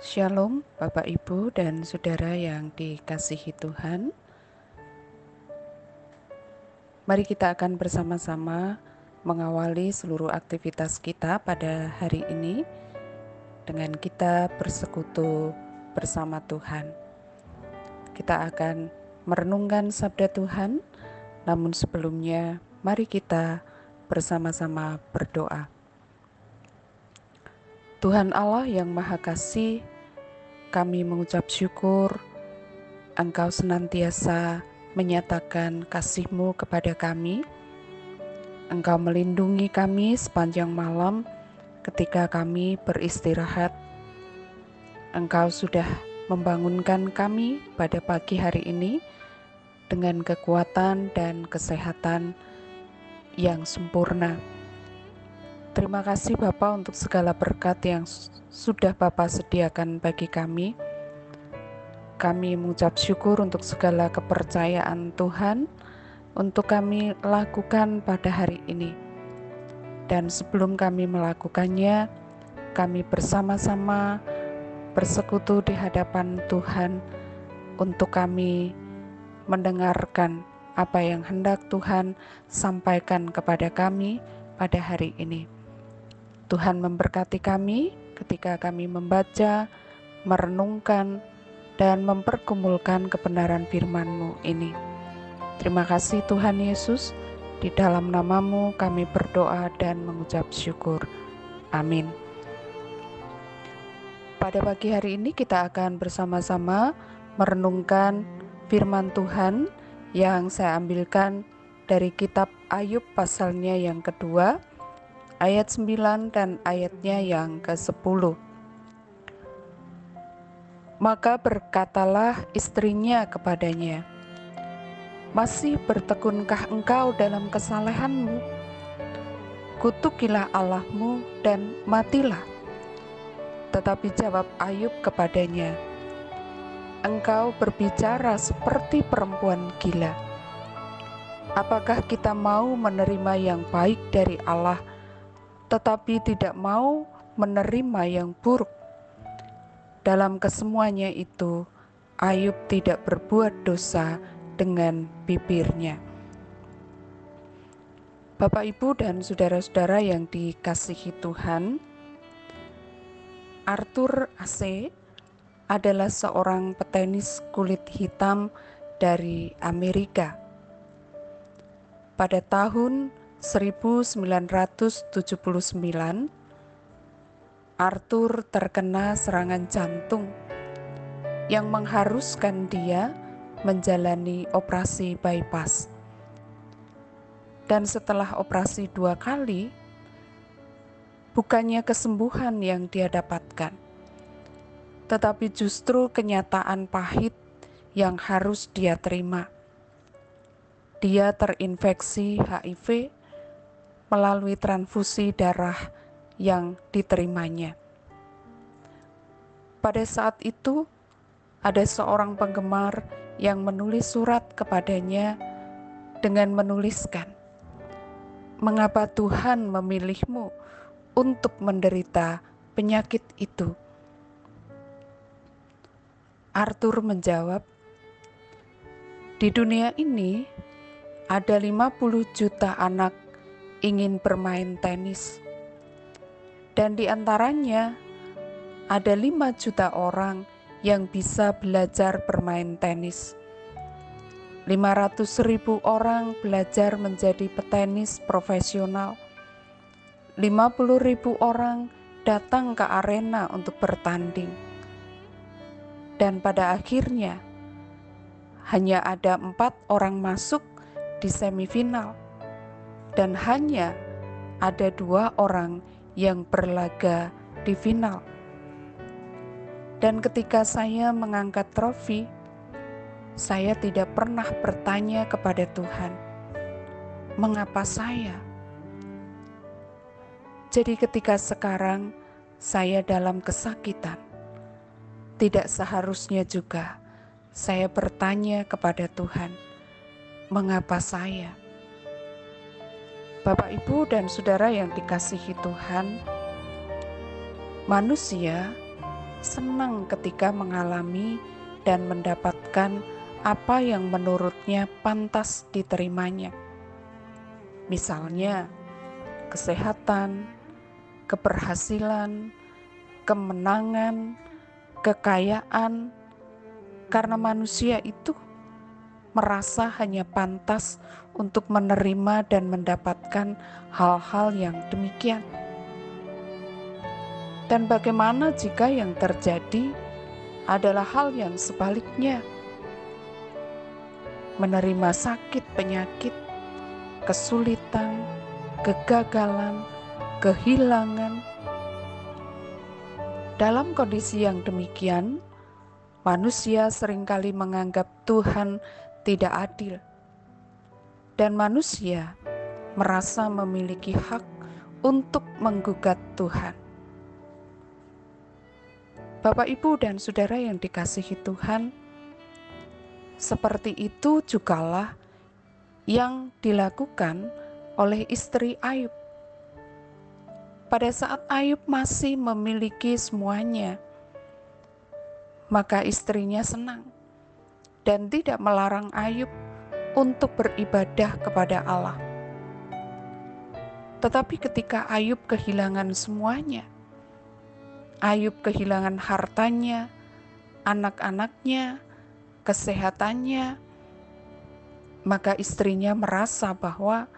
Shalom, Bapak, Ibu, dan saudara yang dikasihi Tuhan. Mari kita akan bersama-sama mengawali seluruh aktivitas kita pada hari ini dengan kita bersekutu bersama Tuhan. Kita akan merenungkan sabda Tuhan, namun sebelumnya mari kita bersama-sama berdoa. Tuhan Allah yang Maha Kasih, kami mengucap syukur Engkau senantiasa menyatakan kasih-Mu kepada kami. Engkau melindungi kami sepanjang malam ketika kami beristirahat. Engkau sudah membangunkan kami pada pagi hari ini dengan kekuatan dan kesehatan yang sempurna. Terima kasih Bapak untuk segala berkat yang sudah Bapak sediakan bagi kami. Kami mengucap syukur untuk segala kepercayaan Tuhan untuk kami lakukan pada hari ini. Dan sebelum kami melakukannya, kami bersama-sama bersekutu di hadapan Tuhan untuk kami mendengarkan apa yang hendak Tuhan sampaikan kepada kami pada hari ini. Tuhan memberkati kami ketika kami membaca, merenungkan, dan mempergumulkan kebenaran firman-Mu ini. Terima kasih Tuhan Yesus, di dalam namamu kami berdoa dan mengucap syukur. Amin. Pada pagi hari ini kita akan bersama-sama merenungkan firman Tuhan yang saya ambilkan dari kitab Ayub pasalnya yang kedua ayat 9 dan ayatnya yang ke-10. Maka berkatalah istrinya kepadanya, Masih bertekunkah engkau dalam kesalehanmu? Kutukilah Allahmu dan matilah. Tetapi jawab Ayub kepadanya, Engkau berbicara seperti perempuan gila. Apakah kita mau menerima yang baik dari Allah tetapi tidak mau menerima yang buruk. Dalam kesemuanya itu, Ayub tidak berbuat dosa dengan bibirnya. Bapak, Ibu, dan saudara-saudara yang dikasihi Tuhan, Arthur Ase adalah seorang petenis kulit hitam dari Amerika. Pada tahun 1979, Arthur terkena serangan jantung yang mengharuskan dia menjalani operasi bypass. Dan setelah operasi dua kali, bukannya kesembuhan yang dia dapatkan, tetapi justru kenyataan pahit yang harus dia terima. Dia terinfeksi HIV melalui transfusi darah yang diterimanya. Pada saat itu, ada seorang penggemar yang menulis surat kepadanya dengan menuliskan, "Mengapa Tuhan memilihmu untuk menderita penyakit itu?" Arthur menjawab, "Di dunia ini ada 50 juta anak ingin bermain tenis. Dan di antaranya ada 5 juta orang yang bisa belajar bermain tenis. 500 ribu orang belajar menjadi petenis profesional. 50 ribu orang datang ke arena untuk bertanding. Dan pada akhirnya, hanya ada empat orang masuk di semifinal dan hanya ada dua orang yang berlaga di final. Dan ketika saya mengangkat trofi, saya tidak pernah bertanya kepada Tuhan, "Mengapa saya?" Jadi, ketika sekarang saya dalam kesakitan, tidak seharusnya juga saya bertanya kepada Tuhan, "Mengapa saya?" Bapak, Ibu, dan saudara yang dikasihi Tuhan, manusia senang ketika mengalami dan mendapatkan apa yang menurutnya pantas diterimanya. Misalnya, kesehatan, keberhasilan, kemenangan, kekayaan, karena manusia itu merasa hanya pantas untuk menerima dan mendapatkan hal-hal yang demikian. Dan bagaimana jika yang terjadi adalah hal yang sebaliknya? Menerima sakit, penyakit, kesulitan, kegagalan, kehilangan. Dalam kondisi yang demikian, manusia sering kali menganggap Tuhan tidak adil, dan manusia merasa memiliki hak untuk menggugat Tuhan. Bapak, ibu, dan saudara yang dikasihi Tuhan, seperti itu jugalah yang dilakukan oleh istri Ayub. Pada saat Ayub masih memiliki semuanya, maka istrinya senang dan tidak melarang Ayub untuk beribadah kepada Allah. Tetapi ketika Ayub kehilangan semuanya, Ayub kehilangan hartanya, anak-anaknya, kesehatannya, maka istrinya merasa bahwa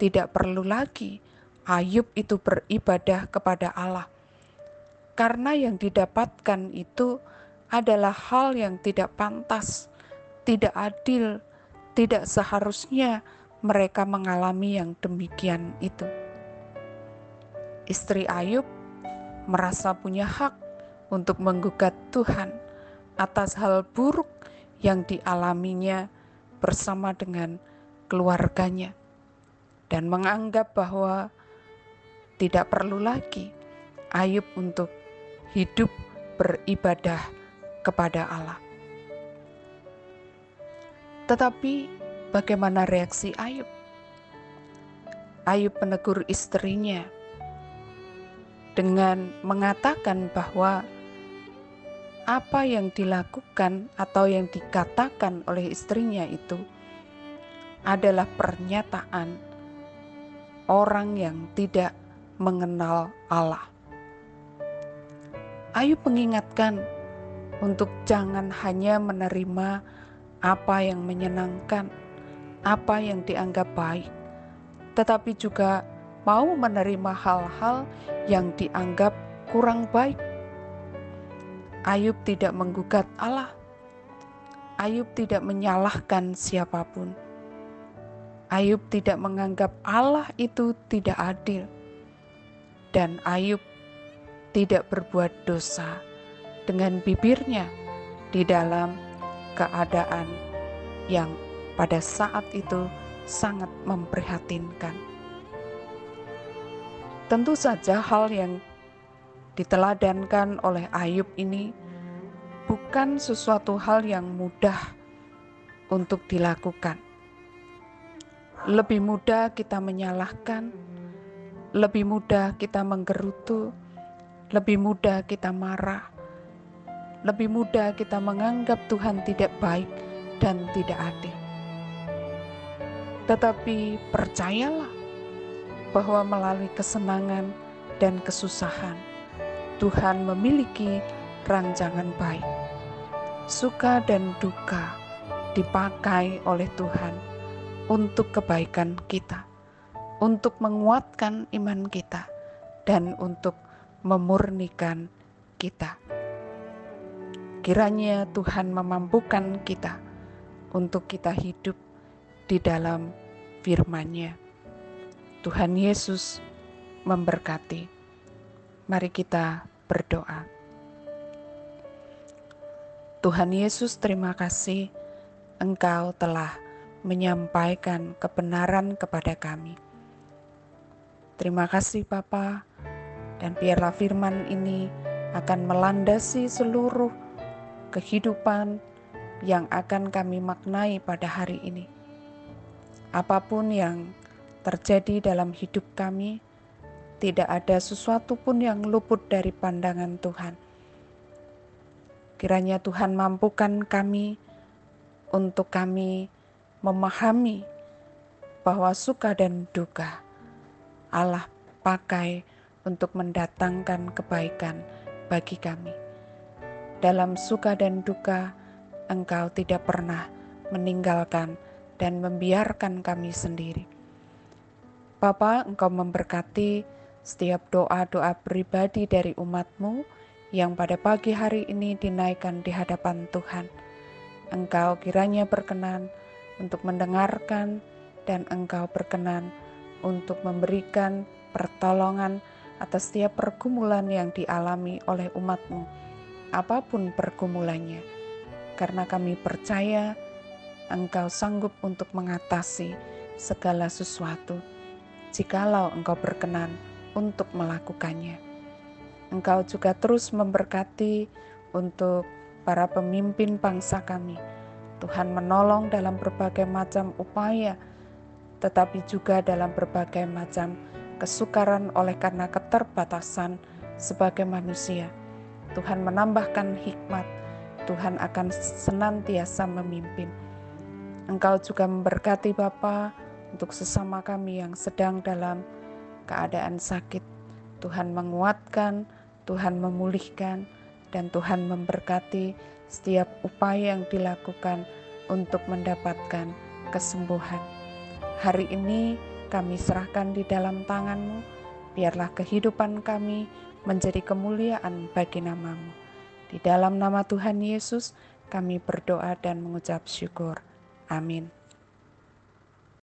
tidak perlu lagi Ayub itu beribadah kepada Allah, karena yang didapatkan itu adalah hal yang tidak pantas, tidak adil, tidak seharusnya mereka mengalami yang demikian itu. Istri Ayub merasa punya hak untuk menggugat Tuhan atas hal buruk yang dialaminya bersama dengan keluarganya dan menganggap bahwa tidak perlu lagi Ayub untuk hidup beribadah kepada Allah. Tetapi bagaimana reaksi Ayub? Ayub menegur istrinya dengan mengatakan bahwa apa yang dilakukan atau yang dikatakan oleh istrinya itu adalah pernyataan orang yang tidak mengenal Allah. Ayub mengingatkan untuk jangan hanya menerima apa yang menyenangkan, apa yang dianggap baik, tetapi juga mau menerima hal-hal yang dianggap kurang baik. Ayub tidak menggugat Allah. Ayub tidak menyalahkan siapa pun. Ayub tidak menganggap Allah itu tidak adil. Dan Ayub tidak berbuat dosa dengan bibirnya di dalam keadaan yang pada saat itu sangat memprihatinkan. Tentu saja hal yang diteladankan oleh Ayub ini bukan sesuatu hal yang mudah untuk dilakukan. Lebih mudah kita menyalahkan, lebih mudah kita menggerutu, lebih mudah kita marah, lebih mudah kita menganggap Tuhan tidak baik dan tidak adil. Tetapi percayalah, bahwa melalui kesenangan dan kesusahan, Tuhan memiliki rancangan baik. Suka dan duka dipakai oleh Tuhan untuk kebaikan kita, untuk menguatkan iman kita, dan untuk memurnikan kita. Kiranya Tuhan memampukan kita untuk kita hidup di dalam firman-Nya Tuhan Yesus memberkati. Mari kita berdoa. Tuhan Yesus, terima kasih Engkau telah menyampaikan kebenaran kepada kami. Terima kasih Bapa, dan biarlah firman ini akan melandasi seluruh kehidupan yang akan kami maknai pada hari ini. Apa pun yang terjadi dalam hidup kami, tidak ada sesuatu pun yang luput dari pandangan Tuhan. Kiranya Tuhan mampukan kami untuk kami memahami bahwa suka dan duka Allah pakai untuk mendatangkan kebaikan bagi kami. Dalam suka dan duka, Engkau tidak pernah meninggalkan dan membiarkan kami sendiri. Bapa, Engkau memberkati setiap doa-doa pribadi dari umatmu yang pada pagi hari ini dinaikkan di hadapan Tuhan. Engkau kiranya berkenan untuk mendengarkan dan Engkau berkenan untuk memberikan pertolongan atas setiap pergumulan yang dialami oleh umatmu, apa pun pergumulannya. Karena kami percaya Engkau sanggup untuk mengatasi segala sesuatu, jikalau Engkau berkenan untuk melakukannya. Engkau juga terus memberkati untuk para pemimpin bangsa kami, Tuhan menolong dalam berbagai macam upaya, tetapi juga dalam berbagai macam kesukaran oleh karena keterbatasan sebagai manusia. Tuhan menambahkan hikmat, Tuhan akan senantiasa memimpin. Engkau juga memberkati Bapa untuk sesama kami yang sedang dalam keadaan sakit. Tuhan menguatkan, Tuhan memulihkan, dan Tuhan memberkati setiap upaya yang dilakukan untuk mendapatkan kesembuhan. Hari ini kami serahkan di dalam tanganmu, biarlah kehidupan kami menjadi kemuliaan bagi namamu. Di dalam nama Tuhan Yesus kami berdoa dan mengucap syukur. Amin.